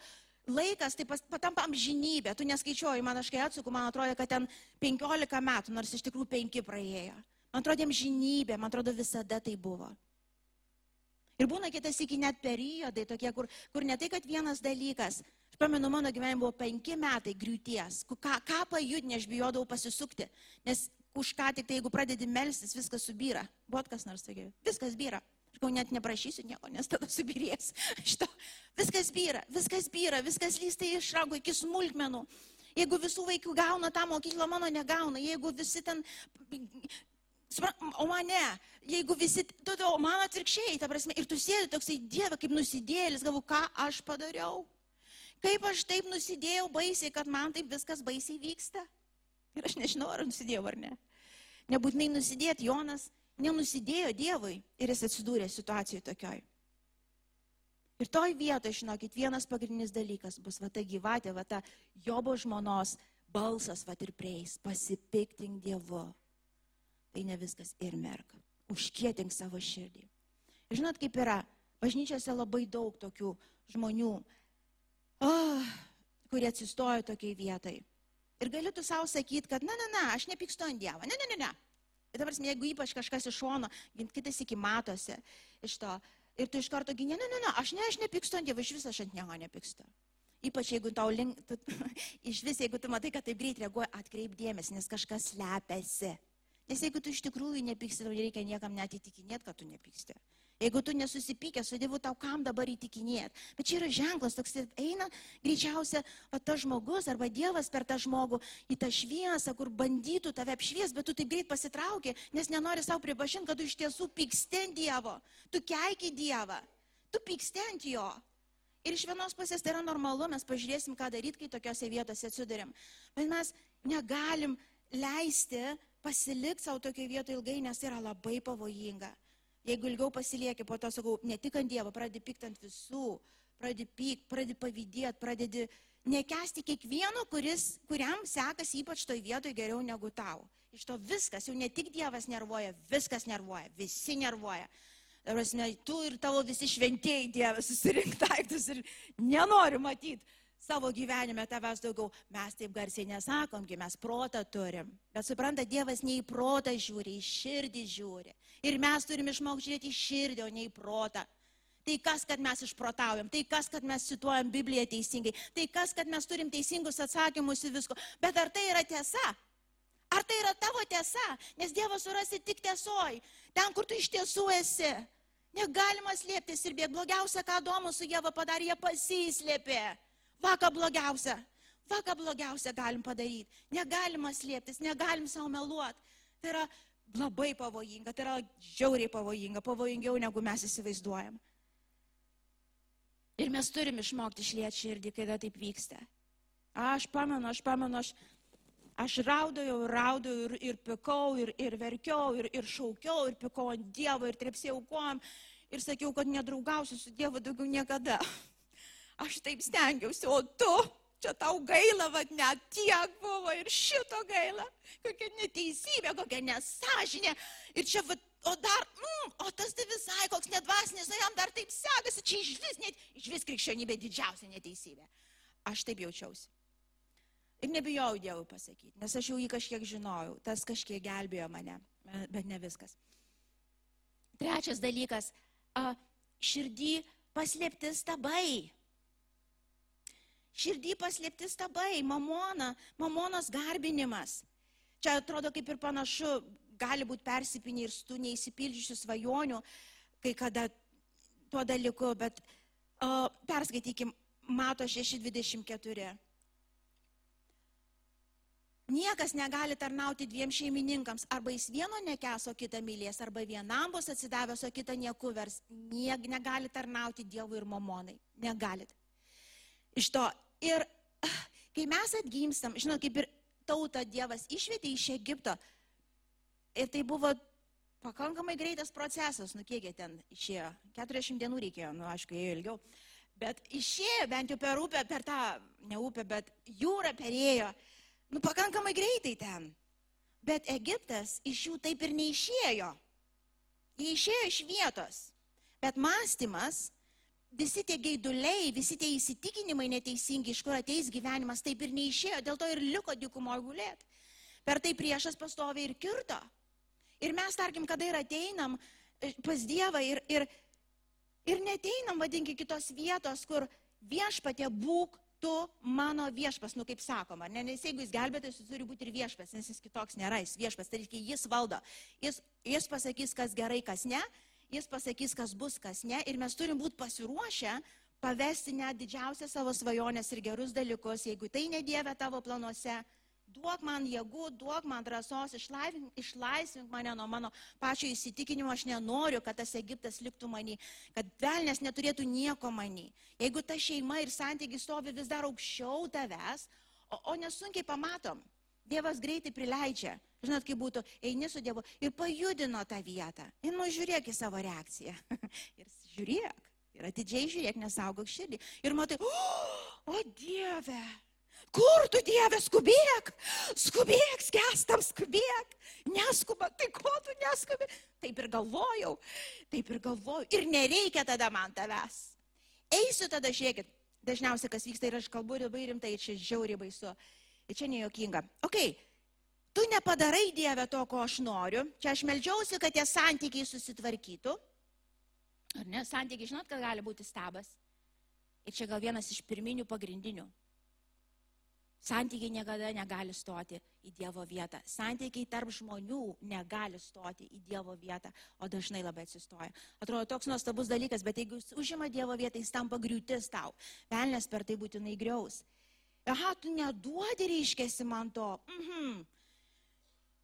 laikas tai patampa amžinybė. Tu neskaičiuoji, man aš kai atsuku, man atrodo, kad ten 15 metų, nors iš tikrųjų 5 praėjo. Man atrodo amžinybė, man atrodo visada tai buvo. Ir būna kitas iki net periodai tokie, kur, kur ne tai, kad vienas dalykas. Aš pamenu, mano gyvenime buvo penki metai griūties. Ką, ką pajudinė, aš bijodavau pasisukti. Nes už ką tik tai, jeigu pradedi melstis, viskas subyra. Buvo kas nors sakė, viskas byra. Aš gal net neprašysiu nieko, nes tada subirės. Šito. Viskas byra, viskas byra, viskas lysta iš rago iki smulkmenų. Jeigu visų vaikų gauna tą mokyklą, mano negauna. Jeigu visi ten O mane, jeigu visi, tu, tu, o man atvirkščiai, ta prasme, ir tu sėdi toksai dieve, kaip nusidėlis, galvo, ką aš padariau. Kaip aš taip nusidėjau baisiai, kad man taip viskas baisiai vyksta. Ir aš nežinau, ar nusidėjau ar ne. Nebūtinai nusidėti, Jonas nenusidėjo Dievui ir jis atsidūrė situacijoje tokioj. Ir toj vietoje, žinokit, vienas pagrindinis dalykas bus, va ta gyvatė, va ta Jobo žmonos balsas, va ir prieis, pasipiktink Dievu. Tai ne viskas ir merk. Užkietink savo širdį. Ir žinot, kaip yra, bažnyčiose labai daug tokių žmonių, oh, kurie atsistojo tokiai vietai. Ir gali tu savo sakyti, kad, na, na, na, aš nepykstu ant Dievo. Ne, ne, ne, ne. Ir dabar, jeigu ypač kažkas iš šono, kitas iki matosi iš to, ir tu iš karto gini, ne, ne, ne, aš ne, aš nepykstu ant Dievo, iš viso aš ant nieko nepykstu. Ypač jeigu tau link, tu, iš vis, jeigu tu matai, kad taip greit reaguoja, atkreip dėmesį, nes kažkas slepiasi. Nes jeigu tu iš tikrųjų nepyksti, tau reikia niekam net įtikinėti, kad tu nepyksti. Jeigu tu nesusipykęs su Dievu, tau kam dabar įtikinėti. Bet čia yra ženklas, toks eina greičiausia va, tas žmogus arba Dievas per tą žmogų į tą šviesą, kur bandytų tave apšvies, bet tu taip greit pasitrauki, nes nenori savo pripažinti, kad tu iš tiesų pyksti ant Dievo. Tu keiki Dievą. Tu pyksti ant Jo. Ir iš vienos pusės tai yra normalu, mes pažiūrėsim, ką daryti, kai tokiuose vietose atsidurėm. Bet mes negalim leisti pasilikti savo tokioje vietoje ilgai, nes tai yra labai pavojinga. Jeigu ilgiau pasilieki, po to sakau, ne tik ant Dievo, pradedi pykti ant visų, pradedi pykti, pradedi pavydėti, pradedi nekesti kiekvieno, kuris, kuriam sekasi ypač toj vietoje geriau negu tau. Iš to viskas, jau ne tik Dievas nervuoja, viskas nervuoja, visi nervuoja. Prasme, tu ir tavo visi šventieji Dievas susirink daiktus ir nenori matyti savo gyvenime tavęs daugiau. Mes taip garsiai nesakom, kai mes protą turim. Bet supranta, Dievas ne į protą žiūri, į širdį žiūri. Ir mes turim išmokti žiūrėti į širdį, o ne į protą. Tai kas, kad mes išprotaujam, tai kas, kad mes cituojam Bibliją teisingai, tai kas, kad mes turim teisingus atsakymus į visko. Bet ar tai yra tiesa? Ar tai yra tavo tiesa? Nes Dievas surasi tik tiesoj, ten, kur tu iš tiesų esi. Negalima slėptis ir bėg blogiausia, ką Domus su Jėva padarė, jie pasislėpė. Vaka blogiausia. Vaka blogiausia galim padaryti. Negalima slėptis, negalim savo meluoti. Tai yra labai pavojinga, tai yra žiauriai pavojinga, pavojingiau negu mes įsivaizduojam. Ir mes turim išmokti išlieti širdį, kai tai taip vyksta. Aš pamenu, aš pamenu, aš, aš raudojau, raudojau ir, ir pikau, ir, ir verkiau, ir, ir šaukiau, ir pikau ant Dievo, ir trepsėjau kojam, ir sakiau, kad nedraugausiu su Dievu daugiau niekada. Aš taip stengiausi, o tu, čia tau gaila, vad net tiek buvo ir šito gaila. Kokia neteisybė, kokia nesažinė. Ir čia, vat, o dar, mm, o tas tai visai koks nedvasinis, o jam dar taip sekasi, čia iš vis, net, iš vis krikščionybė didžiausia neteisybė. Aš taip jaučiausi. Ir nebijau Dievui pasakyti, nes aš jau jį kažkiek žinojau, tas kažkiek gelbėjo mane, bet ne viskas. Trečias dalykas širdį paslėpti stabai. Širdį paslėpti stabai, mamona, mamonos garbinimas. Čia atrodo kaip ir panašu, gali būti persipinė ir tų neįsipildžiusių svajonių, kai kada tuo dalyku, bet o, perskaitykim, mato 624. Niekas negali tarnauti dviem šeimininkams. Arba jis vieno nekes, o kitą mylės, arba vienam bus atsidavęs, o kitą nieku vers. Niek negali tarnauti Dievui ir mamonai. Negalit. Iš to. Ir kai mes atgimstam, žinot, kaip ir tautą Dievas išvietė iš Egipto. Ir tai buvo pakankamai greitas procesas, nu kiek jie ten išėjo. 40 dienų reikėjo, nu aišku, ėjo ilgiau. Bet išėjo bent jau per upę, per tą, ne upę, bet jūrą perėjo. Nu, pakankamai greitai ten. Bet Egiptas iš jų taip ir neišėjo. Jie išėjo iš vietos. Bet mąstymas, visi tie gaiduliai, visi tie įsitikinimai neteisingi, iš kur ateis gyvenimas, taip ir neišėjo. Dėl to ir liko dykumoje gulėti. Per tai priešas pastovi ir kirto. Ir mes, tarkim, kada ir ateinam e, pas Dievą ir, ir, ir neteinam, vadinki, kitos vietos, kur viešpatė būk tu mano viešpas, nu kaip sakoma, ne, nes jeigu jis gelbėtas, jis turi būti ir viešpas, nes jis kitoks nėra, jis viešpas, tai reiškia, jis valdo. Jis, jis pasakys, kas gerai, kas ne, jis pasakys, kas bus, kas ne, ir mes turim būti pasiruošę pavesti net didžiausias savo svajonės ir gerus dalykus, jeigu tai nedėvė tavo planuose, duok man jėgų, duok man drąsos, išlaisvink, išlaisvink mane nuo mano pačio įsitikinimo, aš nenoriu, kad tas Egiptas liktų manį, kad velnės neturėtų nieko manį. Jeigu ta šeima ir santykiai stovi vis dar aukščiau tavęs, o, o nesunkiai pamatom, Dievas greitai prileidžia. Žinot, kaip būtų, eini su Dievu ir pajudino tą vietą. Ir nu žiūrėk į savo reakciją. ir žiūrėk. Ir atidžiai žiūrėk, nesaugok širdį. Ir matai, o, o Dieve, kur tu Dieve, skubėk, skubėk, skestam, skubėk, neskuba, tai ko tu neskubi? Taip ir galvojau, taip ir galvojau. Ir nereikia tada man tavęs. Eisiu tada, žiūrėkit, dažniausiai kas vyksta ir aš kalbu labai rimtai, čia žiauriai baisu, ir čia nejuokinga. Ok, tu nepadarai Dieve to, ko aš noriu, čia aš melžiausi, kad tie santykiai susitvarkytų. Ar ne? Santykiai, žinot, kad gali būti stabas. Ir čia gal vienas iš pirminių pagrindinių. Santykiai niekada negali stoti į Dievo vietą. Santykiai tarp žmonių negali stoti į Dievo vietą, o dažnai labai atsistoja. Atrodo toks nuostabus dalykas, bet jeigu jis užima Dievo vietą, jis tampa griūtis tau. Velnės per tai būtinai griaus. Aha, tu neduodi reiškėsi man to. Mhm.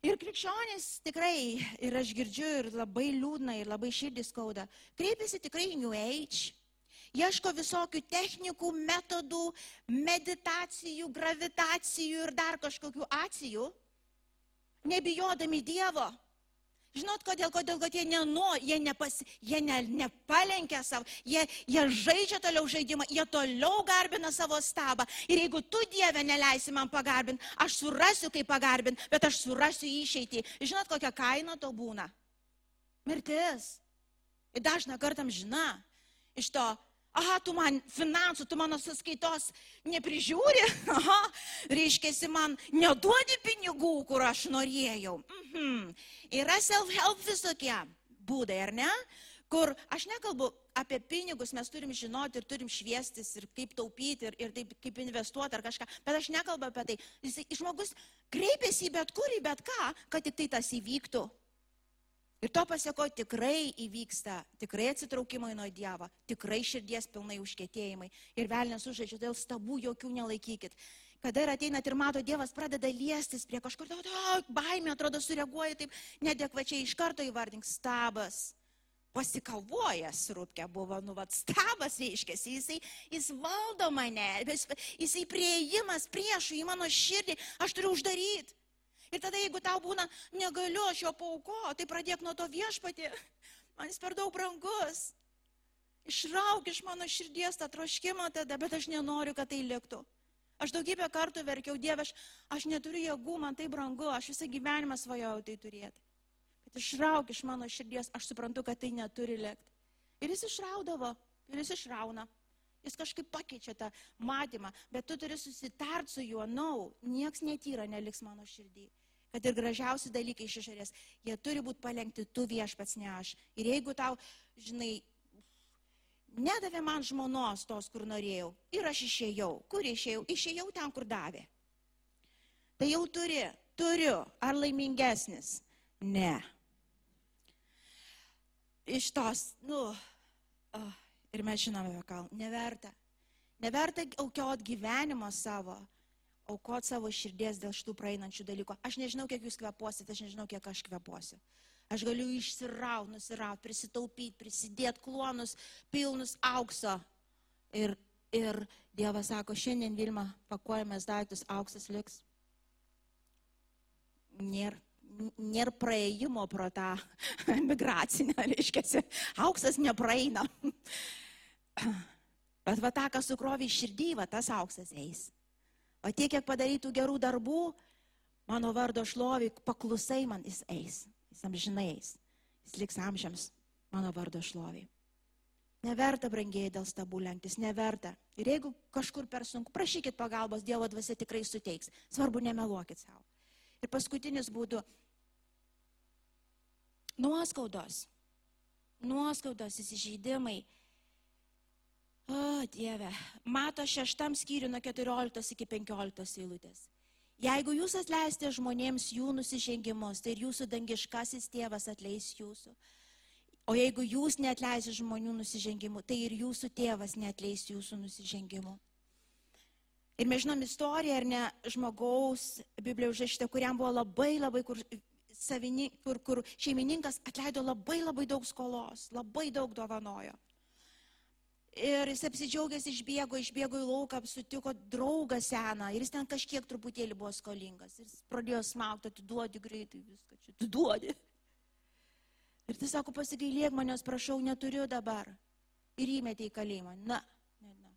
Ir krikščionys tikrai, ir aš girdžiu, ir labai liūdna, ir labai širdis skauda, kreipiasi tikrai New Age, ieško visokių technikų, metodų, meditacijų, gravitacijų ir dar kažkokių acijų, nebijodami Dievo. Žinot, kodėl, kodėl, kad jie nenori, jie, nepas, jie ne, nepalenkia savo, jie, jie žaidžia toliau žaidimą, jie toliau garbina savo stabą. Ir jeigu tu Dieve neleisi man pagarbinti, aš surasiu, kaip pagarbinti, bet aš surasiu išeitį. Žinot, kokia kaina to būna? Mirtis. Ir dažna kartam žina iš to aha, tu man finansų, tu mano sąskaitos neprižiūri, aha, reiškia, man neduodi pinigų, kur aš norėjau. Mhm. Yra self-help visokie būdai, ar ne? Kur aš nekalbu apie pinigus, mes turim žinoti ir turim šviestis ir kaip taupyti ir, ir taip, kaip investuoti ar kažką, bet aš nekalbu apie tai. Jis, žmogus kreipiasi į bet kur, į bet ką, kad tik tai tas įvyktų. Ir to pasieko tikrai įvyksta, tikrai atsitraukimai nuo Dievo, tikrai širdies pilnai užkėtėjimai. Ir velnės užžaidžia, dėl stabų jokių nelaikykit. Kada ir ateinat ir mato, Dievas pradeda liestis prie kažkur, o, baimė atrodo sureaguoja taip nedekvačiai, iš karto įvardink stabas. Pasikalvojęs rūpkė buvo, nu, vad, stabas reiškia, jisai, jis valdo mane, jisai prieimas priešų į mano širdį, aš turiu uždaryti. Ir tada, jeigu tau būna, negaliu aš jo pauko, tai pradėk nuo to viešpatį. Man jis per daug brangus. Išrauk iš mano širdies tą troškimą tada, bet aš nenoriu, kad tai liktų. Aš daugybę kartų verkiau, Dieve, aš, aš neturiu jėgų, man tai brangu, aš visą gyvenimą svajojau tai turėti. Bet išrauk iš mano širdies, aš suprantu, kad tai neturi likti. Ir jis išraudavo, ir jis išrauna. Jis kažkaip pakeičia tą matymą, bet tu turi susitart su juo, nau, no, nieks netyra neliks mano širdį. Kad ir gražiausi dalykai iš išorės, jie turi būti palengti tu viešpats, ne aš. Ir jeigu tau, žinai, nedavė man žmonos tos, kur norėjau, ir aš išėjau. Kur išėjau? Išėjau ten, kur davė. Tai jau turi, turiu. Ar laimingesnis? Ne. Iš tos, nu, oh, Ir mes žinome, ką neverta. Neverta aukot gyvenimo savo, aukot savo širdies dėl šitų praeinančių dalykų. Aš nežinau, kiek jūs kvepuosit, aš nežinau, kiek aš kvepuosiu. Aš galiu išsiraut, nusiraut, prisitaupyti, prisidėti klonus pilnus aukso. Ir, ir Dievas sako, šiandien Vilma pakuojamės daiktus, auksas liks. Nėra nėra praėjimo pro tą migracinę, reiškia, auksas nepraeina. Bet va tą, kas sukrovė širdį, va tas auksas eis. O tiek, kiek padarytų gerų darbų, mano vardo šlovi, paklusai man jis eis. Jis amžinai eis. Jis liks amžiams mano vardo šlovi. Neverta brangiai dėl stabų lenktis, neverta. Ir jeigu kažkur per sunku, prašykit pagalbos, Dievo dvasia tikrai suteiks. Svarbu, nemeluokit savo. Ir paskutinis būtų nuoskaudos. Nuoskaudos, įsižeidimai. O, Dieve, mato šeštam skyriui nuo 14 iki 15 eilutės. Jeigu jūs atleisite žmonėms jų nusižengimus, tai ir jūsų dangiškasis tėvas atleis jūsų. O jeigu jūs neatleisite žmonių nusižengimų, tai ir jūsų tėvas neatleis jūsų nusižengimų. Ir mes žinom istoriją, ar ne, žmogaus, Biblijoje užrašyta, kuriam buvo labai labai, kur, savini, kur, kur šeimininkas atleido labai labai daug skolos, labai daug dovanojo. Ir jis apsidžiaugęs išbėgo, išbėgo į lauką, sutiko draugą seną ir jis ten kažkiek truputėlį buvo skolingas. Ir jis pradėjo smaugti, atiduodi greitai viską, čia atiduodi. Ir tai sako, pasigailėk manęs, prašau, neturiu dabar. Ir įmetė į kalėjimą. Na, ne, ne.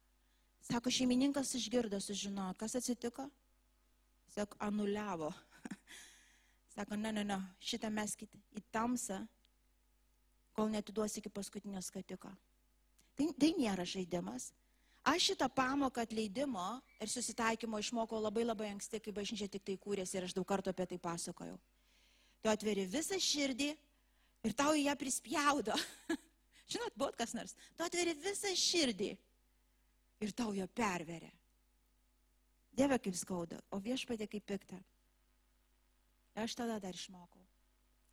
Sako, šeimininkas išgirdo, sužinojo, kas atsitiko. Sako, anuliavo. Sako, ne, ne, ne, šitą meskite į tamsą, kol netiduosi iki paskutinio skatiko. Tai, tai nėra žaidimas. Aš šitą pamoką atleidimo ir susitaikymo išmokau labai labai anksti, kai bažnyčia tik tai kūrėsi ir aš daug kartų apie tai pasakojau. Tu atveri visą širdį ir tau į ją prispjaudo. Žinot, buvo kas nors. Tu atveri visą širdį ir tau ją perveria. Dieve kaip skauda, o viešpatė kaip pikta. Aš tada dar išmokau.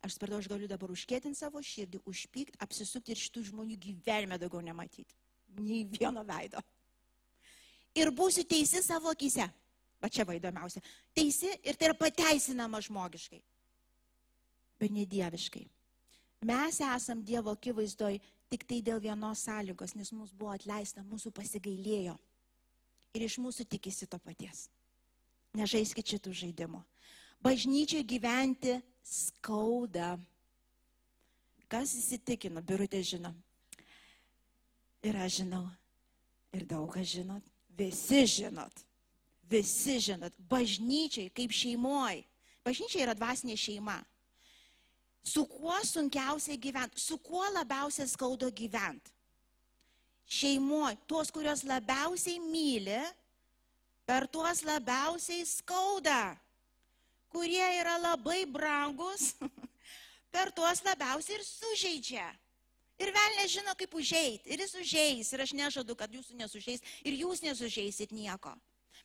Aš supratau, aš galiu dabar užkėtinti savo širdį, užpykti, apsisukti ir šitų žmonių gyvenime daugiau nematyti. Nei vieno veido. Ir būsiu teisi savo akise. Va čia va įdomiausia. Teisi ir tai yra pateisinama žmogiškai. Bet ne dieviškai. Mes esam Dievo akivaizdoj tik tai dėl vienos sąlygos, nes mums buvo atleista, mūsų pasigailėjo. Ir iš mūsų tikisi to paties. Nežaiskit šitų žaidimų. Bažnyčiai gyventi skauda. Kas įsitikino, birutė žino. Ir aš žinau. Ir daug kas žinot. Visi žinot. Visi žinot. Bažnyčiai kaip šeimoji. Bažnyčia yra dvasinė šeima. Su kuo sunkiausiai gyventi, su kuo labiausiai skaudo gyventi. Šeimoje, tuos, kurios labiausiai myli, per tuos labiausiai skauda kurie yra labai brangus, per tuos labiausiai ir sužeidžia. Ir vėl nežino, kaip užeiti. Ir jis užeis. Ir aš nežadu, kad jūsų nesužeis. Ir jūs nesužeisit nieko.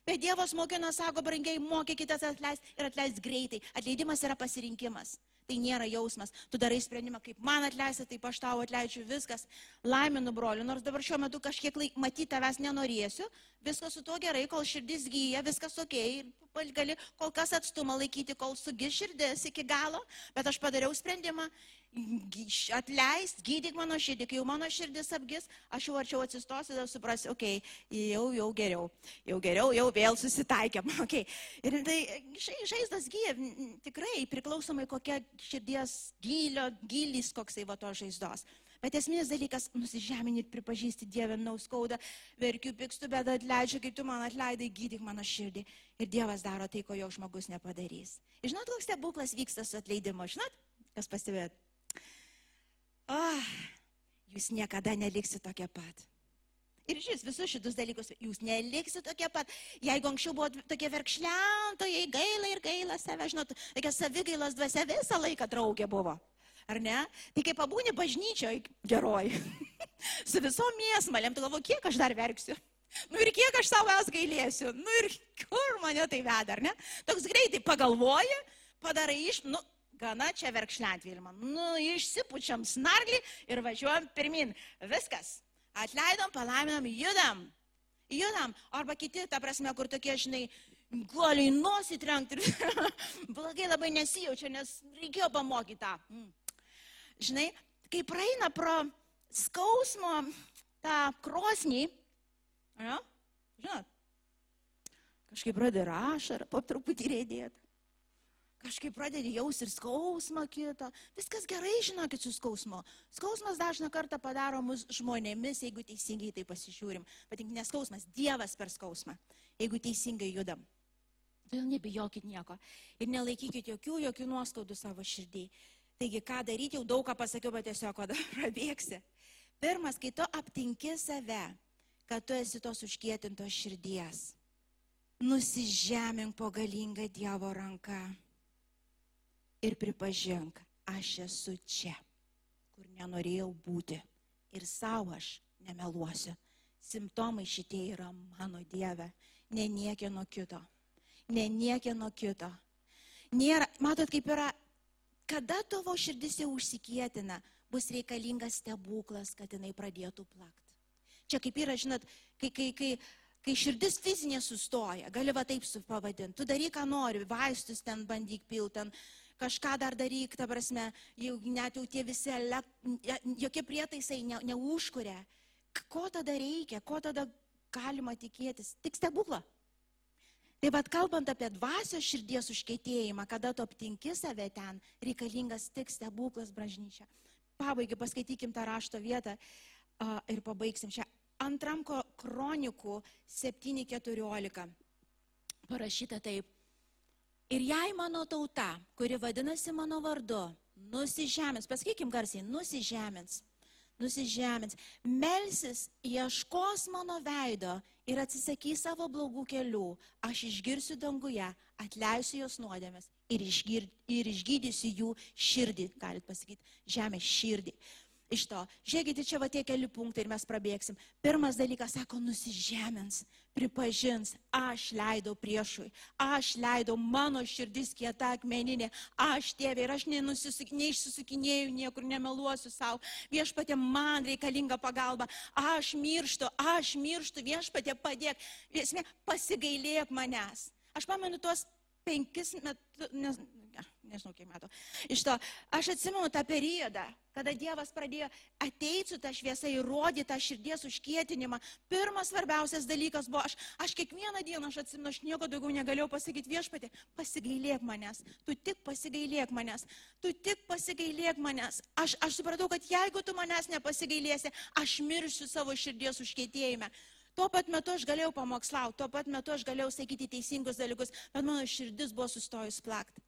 Bet Dievas mokino, sako, brangiai, mokykitės atleisti ir atleisti greitai. Atleidimas yra pasirinkimas. Tai nėra jausmas. Tu darai sprendimą, kaip man atleisti, taip aš tau atleidžiu viskas. Laiminu, broliu, nors dabar šiuo metu kažkiek laik matyti tavęs nenorėsiu. Viskas su tuo gerai, kol širdis gyja, viskas ok. Gali kol kas atstumą laikyti, kol sugi širdis iki galo. Bet aš padariau sprendimą atleist, gydyk mano širdį, kai jau mano širdis apgis, aš jau arčiau atsistosiu ir suprasiu, okei, okay, jau, jau geriau, jau geriau, jau vėl susitaikėm. Okay. Ir tai žaizdas gyja, tikrai priklausomai kokia širdies gylio, gilys koksai va to žaizdos. Bet esminis dalykas - nusižeminti ir pripažįsti Dievę nauskaudą, verkiu, pikstu, bet atleidžiu, kaip tu man atleidai, gydyk mano širdį. Ir Dievas daro tai, ko jo žmogus nepadarys. Ir žinot, koks stebuklas vyksta su atleidimu, žinot, kas pastebėt? Oh, jūs niekada neliksit tokie pat. Ir šis visus šitus dalykus jūs neliksit tokie pat. Jeigu anksčiau buvo tokie verkšlentojai, gaila ir gaila save, žinot, tokia savigailos dvasia visą laiką draugė buvo. Ar ne? Tai kai pabūni bažnyčioje geroj, su visom mėsmalėm, tu galvo, kiek aš dar verksiu. Nu ir kiek aš savo es gailėsiu. Nu ir kur mane tai veda, ar ne? Toks greitai pagalvoji, padarai iš, nu, gana čia verkšlent Vilma. Nu, išsipučiam snarglį ir važiuojam pirmin. Viskas. Atleidom, palaiminam, judam. Judam. Arba kiti, ta prasme, kur tokie, žinai, gali nosį trenkti ir blogai labai nesijaučia, nes reikėjo pamokyti tą. Mm. Žinai, kai praeina pro skausmo tą krosnį, ja, žinot, kažkaip pradeda ašarą, po truputį rėdėti kažkaip pradedi jausti ir skausmą kitą. Viskas gerai, žinokit, su skausmu. Skausmas dažna kartą padaro mus žmonėmis, jeigu teisingai tai pasižiūrim. Tik neskausmas, Dievas per skausmą, jeigu teisingai judam. Todėl nebijokit nieko ir nelaikykit jokių, jokių nuoskaudų savo širdį. Taigi, ką daryti, jau daug ką pasakiau, bet tiesiog prabėgsi. Pirmas, kai tu aptinki save, kad tu esi tos užkietintos širdies, nusižemink po galingą Dievo ranką ir pripažink, aš esu čia, kur nenorėjau būti. Ir savo aš nemeluosiu. Simptomai šitie yra mano Dieve, ne niekieno kito. Ne niekieno kito. Nėra, matot, kaip yra, kada tavo širdis jau užsikėtina, bus reikalingas stebuklas, kad jinai pradėtų plakti. Čia kaip yra, žinot, kai, kai, kai, kai širdis fizinė sustoja, gali va taip pavadinti, tu daryk, ką nori, vaistus ten bandyk pilti, kažką dar daryk, ta prasme, jau net jau tie visi, elek, jokie prietaisai ne, neužkuria. Ko tada reikia, ko tada galima tikėtis? Tik stebuklą. Tai vad kalbant apie dvasios širdies užkėtėjimą, kada tu aptinki save ten, reikalingas tik stebuklas bražnyčia. Pabaigai paskaitykim tą rašto vietą uh, ir pabaigsim šią antram kronikų 7.14 parašyta taip. Ir jei mano tauta, kuri vadinasi mano vardu, nusižemins, pasakykim garsiai, nusižemins, nusižemins, melsis, ieškos mano veido ir atsisakys savo blogų kelių, aš išgirsiu danguje, atleisiu jos nuodėmės ir, išgir, ir išgydysiu jų širdį, galit pasakyti, žemės širdį iš to. Žiūrėkite, čia va tie keli punktai ir mes prabėgsim. Pirmas dalykas, sako, nusižemins, pripažins, aš leidau priešui, aš leidau mano širdis kieta akmeninė, aš tėvė ir aš neišsisukinėjau, niekur nemeluosiu savo. Viešpatė man reikalinga pagalba, aš mirštu, aš mirštu, viešpatė padėk. Esmė, pasigailėk manęs. Aš pamenu tuos penkis metus, nes, nežinau kiek metų. Iš to, aš atsimenu tą periodą, kada Dievas pradėjo ateiti su tą šviesą, įrodyti tą širdies užkietinimą. Pirmas svarbiausias dalykas buvo, aš, aš kiekvieną dieną, aš atsimenu, aš nieko daugiau negalėjau pasakyti viešpatė, pasigailėk manęs, tu tik pasigailėk manęs, tu tik pasigailėk manęs. Aš, aš supratau, kad jeigu tu manęs nepasigailėsi, aš mirsiu savo širdies užkietėjime. Tuo pat metu aš galėjau pamokslauti, tuo pat metu aš galėjau sakyti teisingus dalykus, bet mano širdis buvo sustojus plakti.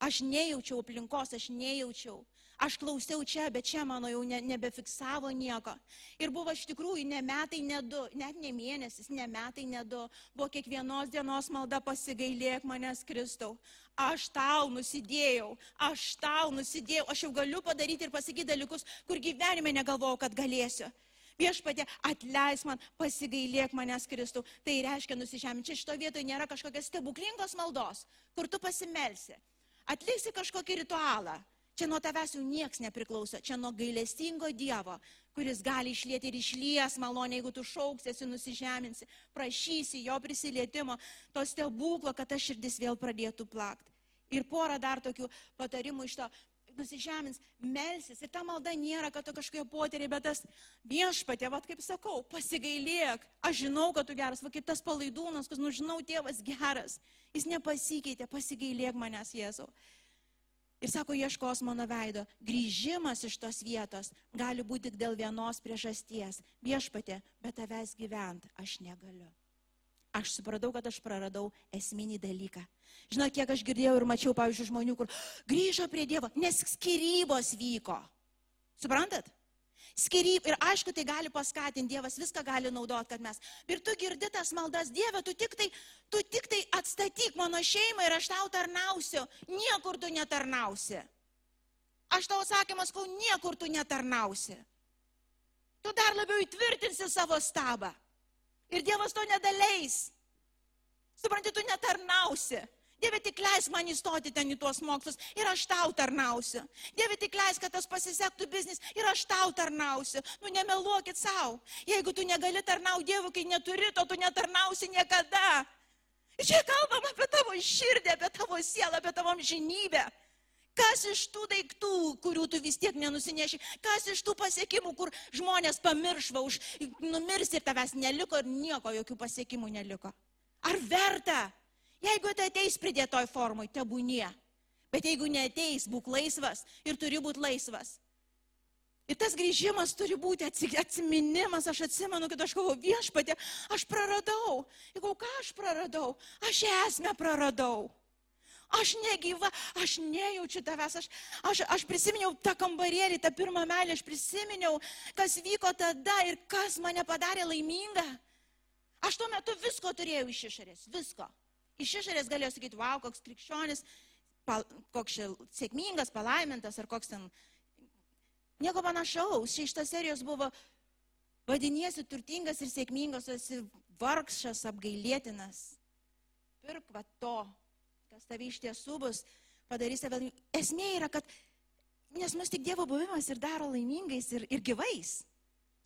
Aš nejaučiau aplinkos, aš nejaučiau. Aš klausiau čia, bet čia mano jau ne, nebefiksavo nieko. Ir buvo iš tikrųjų ne metai, ne du, net ne mėnesis, ne metai, ne du. Buvo kiekvienos dienos malda pasigailėk manęs Kristau. Aš tau nusidėjau, aš tau nusidėjau, aš jau galiu padaryti ir pasakyti dalykus, kur gyvenime negalvojau, kad galėsiu. Viešpatė, atleis man, pasigailėk manęs Kristų. Tai reiškia nusižeminti. Čia šito vietoje nėra kažkokios stebuklingos maldos, kur tu pasimelsi atliksi kažkokį ritualą. Čia nuo tavęs jau nieks nepriklauso, čia nuo gailestingo Dievo, kuris gali išlėti ir išlies malonę, jeigu tu šauksiesi, nusižeminsi, prašysi jo prisilietimo, to stebuklo, kad ta širdis vėl pradėtų plakti. Ir porą dar tokių patarimų iš to nusižemins, melsis. Ir ta malda nėra, kad tu kažkokie poteriai, bet tas viešpatė, vad kaip sakau, pasigailėk. Aš žinau, kad tu geras, va kaip tas palaidūnas, kas, nu žinau, tėvas geras. Jis nepasikeitė, pasigailėk manęs, Jėzau. Ir sako, ieškos mano veido. Grįžimas iš tos vietos gali būti tik dėl vienos priežasties. Viešpatė, bet tavęs gyvent aš negaliu. Aš supratau, kad aš praradau esminį dalyką. Žinau, kiek aš girdėjau ir mačiau, pavyzdžiui, žmonių, kur grįžo prie Dievo, nes skirybos vyko. Suprantat? Skiryb, ir aišku, tai gali paskatinti, Dievas viską gali naudoti, kad mes. Ir tu girdi tas maldas, Dieve, tu tik, tai, tu tik tai atstatyk mano šeimą ir aš tau tarnausiu. Niekur tu netarnausi. Aš tau sakymas, kol niekur tu netarnausi. Tu dar labiau įtvirtinsi savo stabą. Ir Dievas to nedaleis. Supranti, tu netarnausi. Dieve tik leis man įstoti ten į tuos mokslus ir aš tau tarnausiu. Dieve tik leis, kad tas pasisektų biznis ir aš tau tarnausiu. Nu nemeluokit savo. Jeigu tu negali tarnauti Dievui, kai neturi, to tu netarnausi niekada. Čia kalbam apie tavo širdį, apie tavo sielą, apie tavo žinybę. Kas iš tų daiktų, kurių tu vis tiek nenusineši, kas iš tų pasiekimų, kur žmonės pamiršva, už, numirs ir tavęs neliko ir nieko, jokių pasiekimų neliko. Ar verta? Jeigu tai ateis pridėtoj formoj, tebūnie. Bet jeigu neteis, būk laisvas ir turi būti laisvas. Ir tas grįžimas turi būti atsiminimas, aš atsimenu, kad aš galvoju, viešpatė, aš praradau. Jeigu ką aš praradau, aš esmę praradau. Aš negyva, aš nejaučiu tavęs, aš, aš, aš prisiminiau tą kambarėlį, tą pirmą meilę, aš prisiminiau, kas vyko tada ir kas mane padarė laimingą. Aš tuo metu visko turėjau iš išorės, visko. Iš išorės galėjo sakyti, wow, koks krikščionis, pal, koks sėkmingas, palaimintas ar koks ten. Nieko panašaus. Čia iš tos serijos buvo, vadiniesi turtingas ir sėkmingas, esi vargšas, apgailėtinas. Pirk va to, kas tavi iš tiesų bus, padarys tave. Esmė yra, kad, nes mus tik Dievo buvimas ir daro laimingais ir, ir gyvais.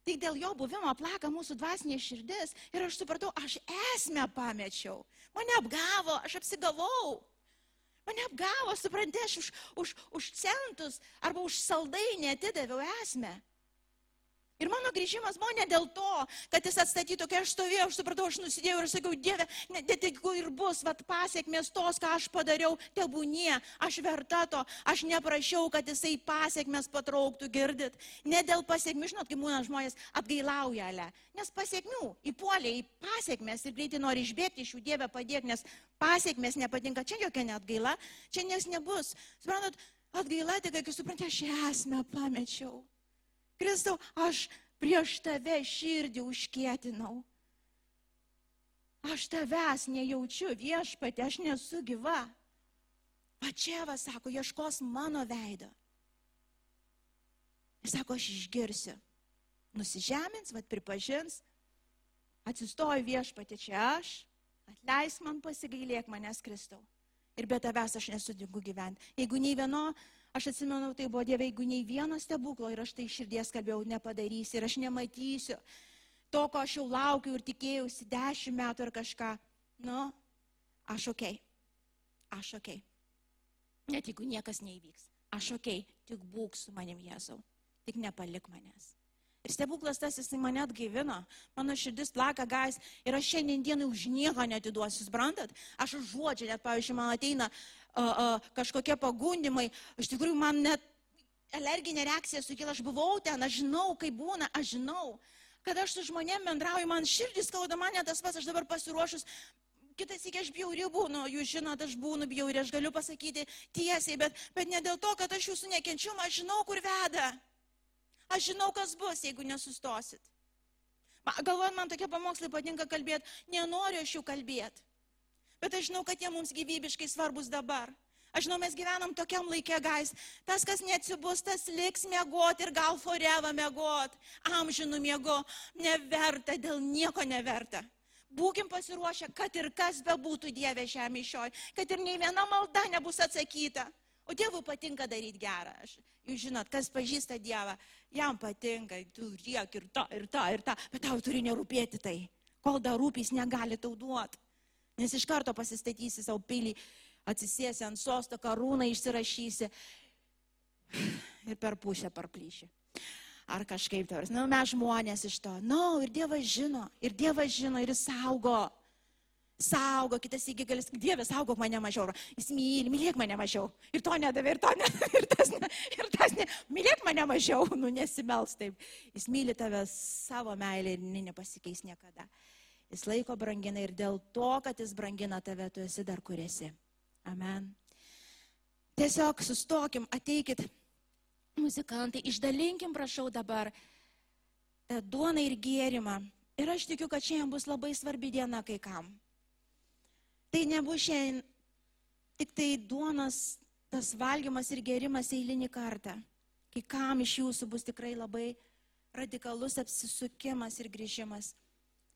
Tik dėl jo buvimo plaka mūsų dvasinė širdis ir aš supratau, aš esmę pamečiau. Mane apgavo, aš apsigavau. Mane apgavo, suprantate, aš už, už, už centus arba už saldainį atidaviau esmę. Ir mano grįžimas buvo ne dėl to, kad jis atstatytų, kai aš stovėjau, aš supratau, aš nusidėjau ir sakiau, Dieve, net jeigu ir bus, vad pasiekmės tos, ką aš padariau, tebūnie, aš verta to, aš neprašiau, kad jisai pasiekmes patrauktų, girdit. Ne dėl pasiekmių, žinot, kai būna žmonės atgailauja, ale. nes pasiekmių įpuolė į pasiekmes ir greitai nori išbėgti iš jų Dievę padėk, nes pasiekmes nepatinka, čia jokia net gaila, čia nieks nebus. Suprantat, atgaila tik, kai suprantate, aš esmę pamečiau. Kristau, aš prieš tave širdį užkėtinau. Aš tavęs nejaučiu viešpatė, aš nesu gyva. Pačiavas sako, ieškos mano veido. Jis sako, aš išgirsiu. Nusižemins, vad pripažins, atsistoju viešpatė čia aš, atleisk man pasigailėk manęs Kristau. Ir be tavęs aš nesudingu gyventi. Jeigu nei vieno Aš atsimenu, tai buvo Dieve, jeigu nei vieno stebuklo ir aš tai širdies kalbėjau, nepadarysi ir aš nematysiu to, ko aš jau laukiu ir tikėjausi dešimt metų ar kažką. Nu, aš ok. Aš ok. Net jeigu niekas neįvyks. Aš ok, tik būk su manim Jėzau. Tik nepalik manęs. Ir stebuklas tas jisai mane atgaivino, mano širdis plaka gais ir aš šiandien dienai už nieką netiduosiu, suprantat? Aš už žodžią, net pavyzdžiui, man ateina kažkokie pagundimai, iš tikrųjų man net alerginė reakcija sukyla, aš buvau ten, aš žinau, kaip būna, aš žinau, kad aš su žmonėm bendrauju, man širdis skauda, man net tas pats, aš dabar pasiruošus kitas iki aš bjauri būnu, jūs žinot, aš būnu bjauri, aš galiu pasakyti tiesiai, bet, bet ne dėl to, kad aš jūsų nekenčiu, aš žinau, kur veda. Aš žinau, kas bus, jeigu nesustosit. Galvojant, man tokie pamokslai patinka kalbėti, nenoriu aš jų kalbėti. Bet aš žinau, kad jie mums gyvybiškai svarbus dabar. Aš žinau, mes gyvenam tokiam laikė, gais. Tas, kas neatsibus, tas liks mėgot ir gal foreva mėgot. Amžinų mėgo. Neverta, dėl nieko neverta. Būkim pasiruošę, kad ir kas bebūtų Dieve žemė šioj, kad ir nei viena malda nebus atsakyta. O Dievui patinka daryti gerą. Aš, jūs žinot, kas pažįsta Dievą, jam patinka, tu riek ir ta, ir ta, ir ta, bet tau turi nerūpėti tai. Kol dar rūpys negali tau duoti. Nes iš karto pasistatysi savo pilį, atsisėsi ant sosto, karūną išsirašysi ir per pusę parplyši. Ar kažkaip tavars. Na, nu, mes žmonės iš to. Na, no, ir Dievas žino, ir Dievas žino, ir jis saugo saugo, kitas įgi gali sakyti, Dieve, saugok mane mažiau, jis myli, mylėk mane mažiau. Ir to nedavė, ir to ne, ir tas ne, ir tas ne, mylėk mane mažiau, nu nesimels taip. Jis myli tave savo meilę ir nepasikeis niekada. Jis laiko brangina ir dėl to, kad jis brangina tave, tu esi dar kur esi. Amen. Tiesiog sustokim, ateikit, muzikantai, išdalinkim, prašau dabar, duoną ir gėrimą. Ir aš tikiu, kad šiandien bus labai svarbi diena kai kam. Tai nebus šiandien tik tai duonos tas valgymas ir gerimas eilinį kartą. Kai kam iš jūsų bus tikrai labai radikalus apsisukimas ir grįžimas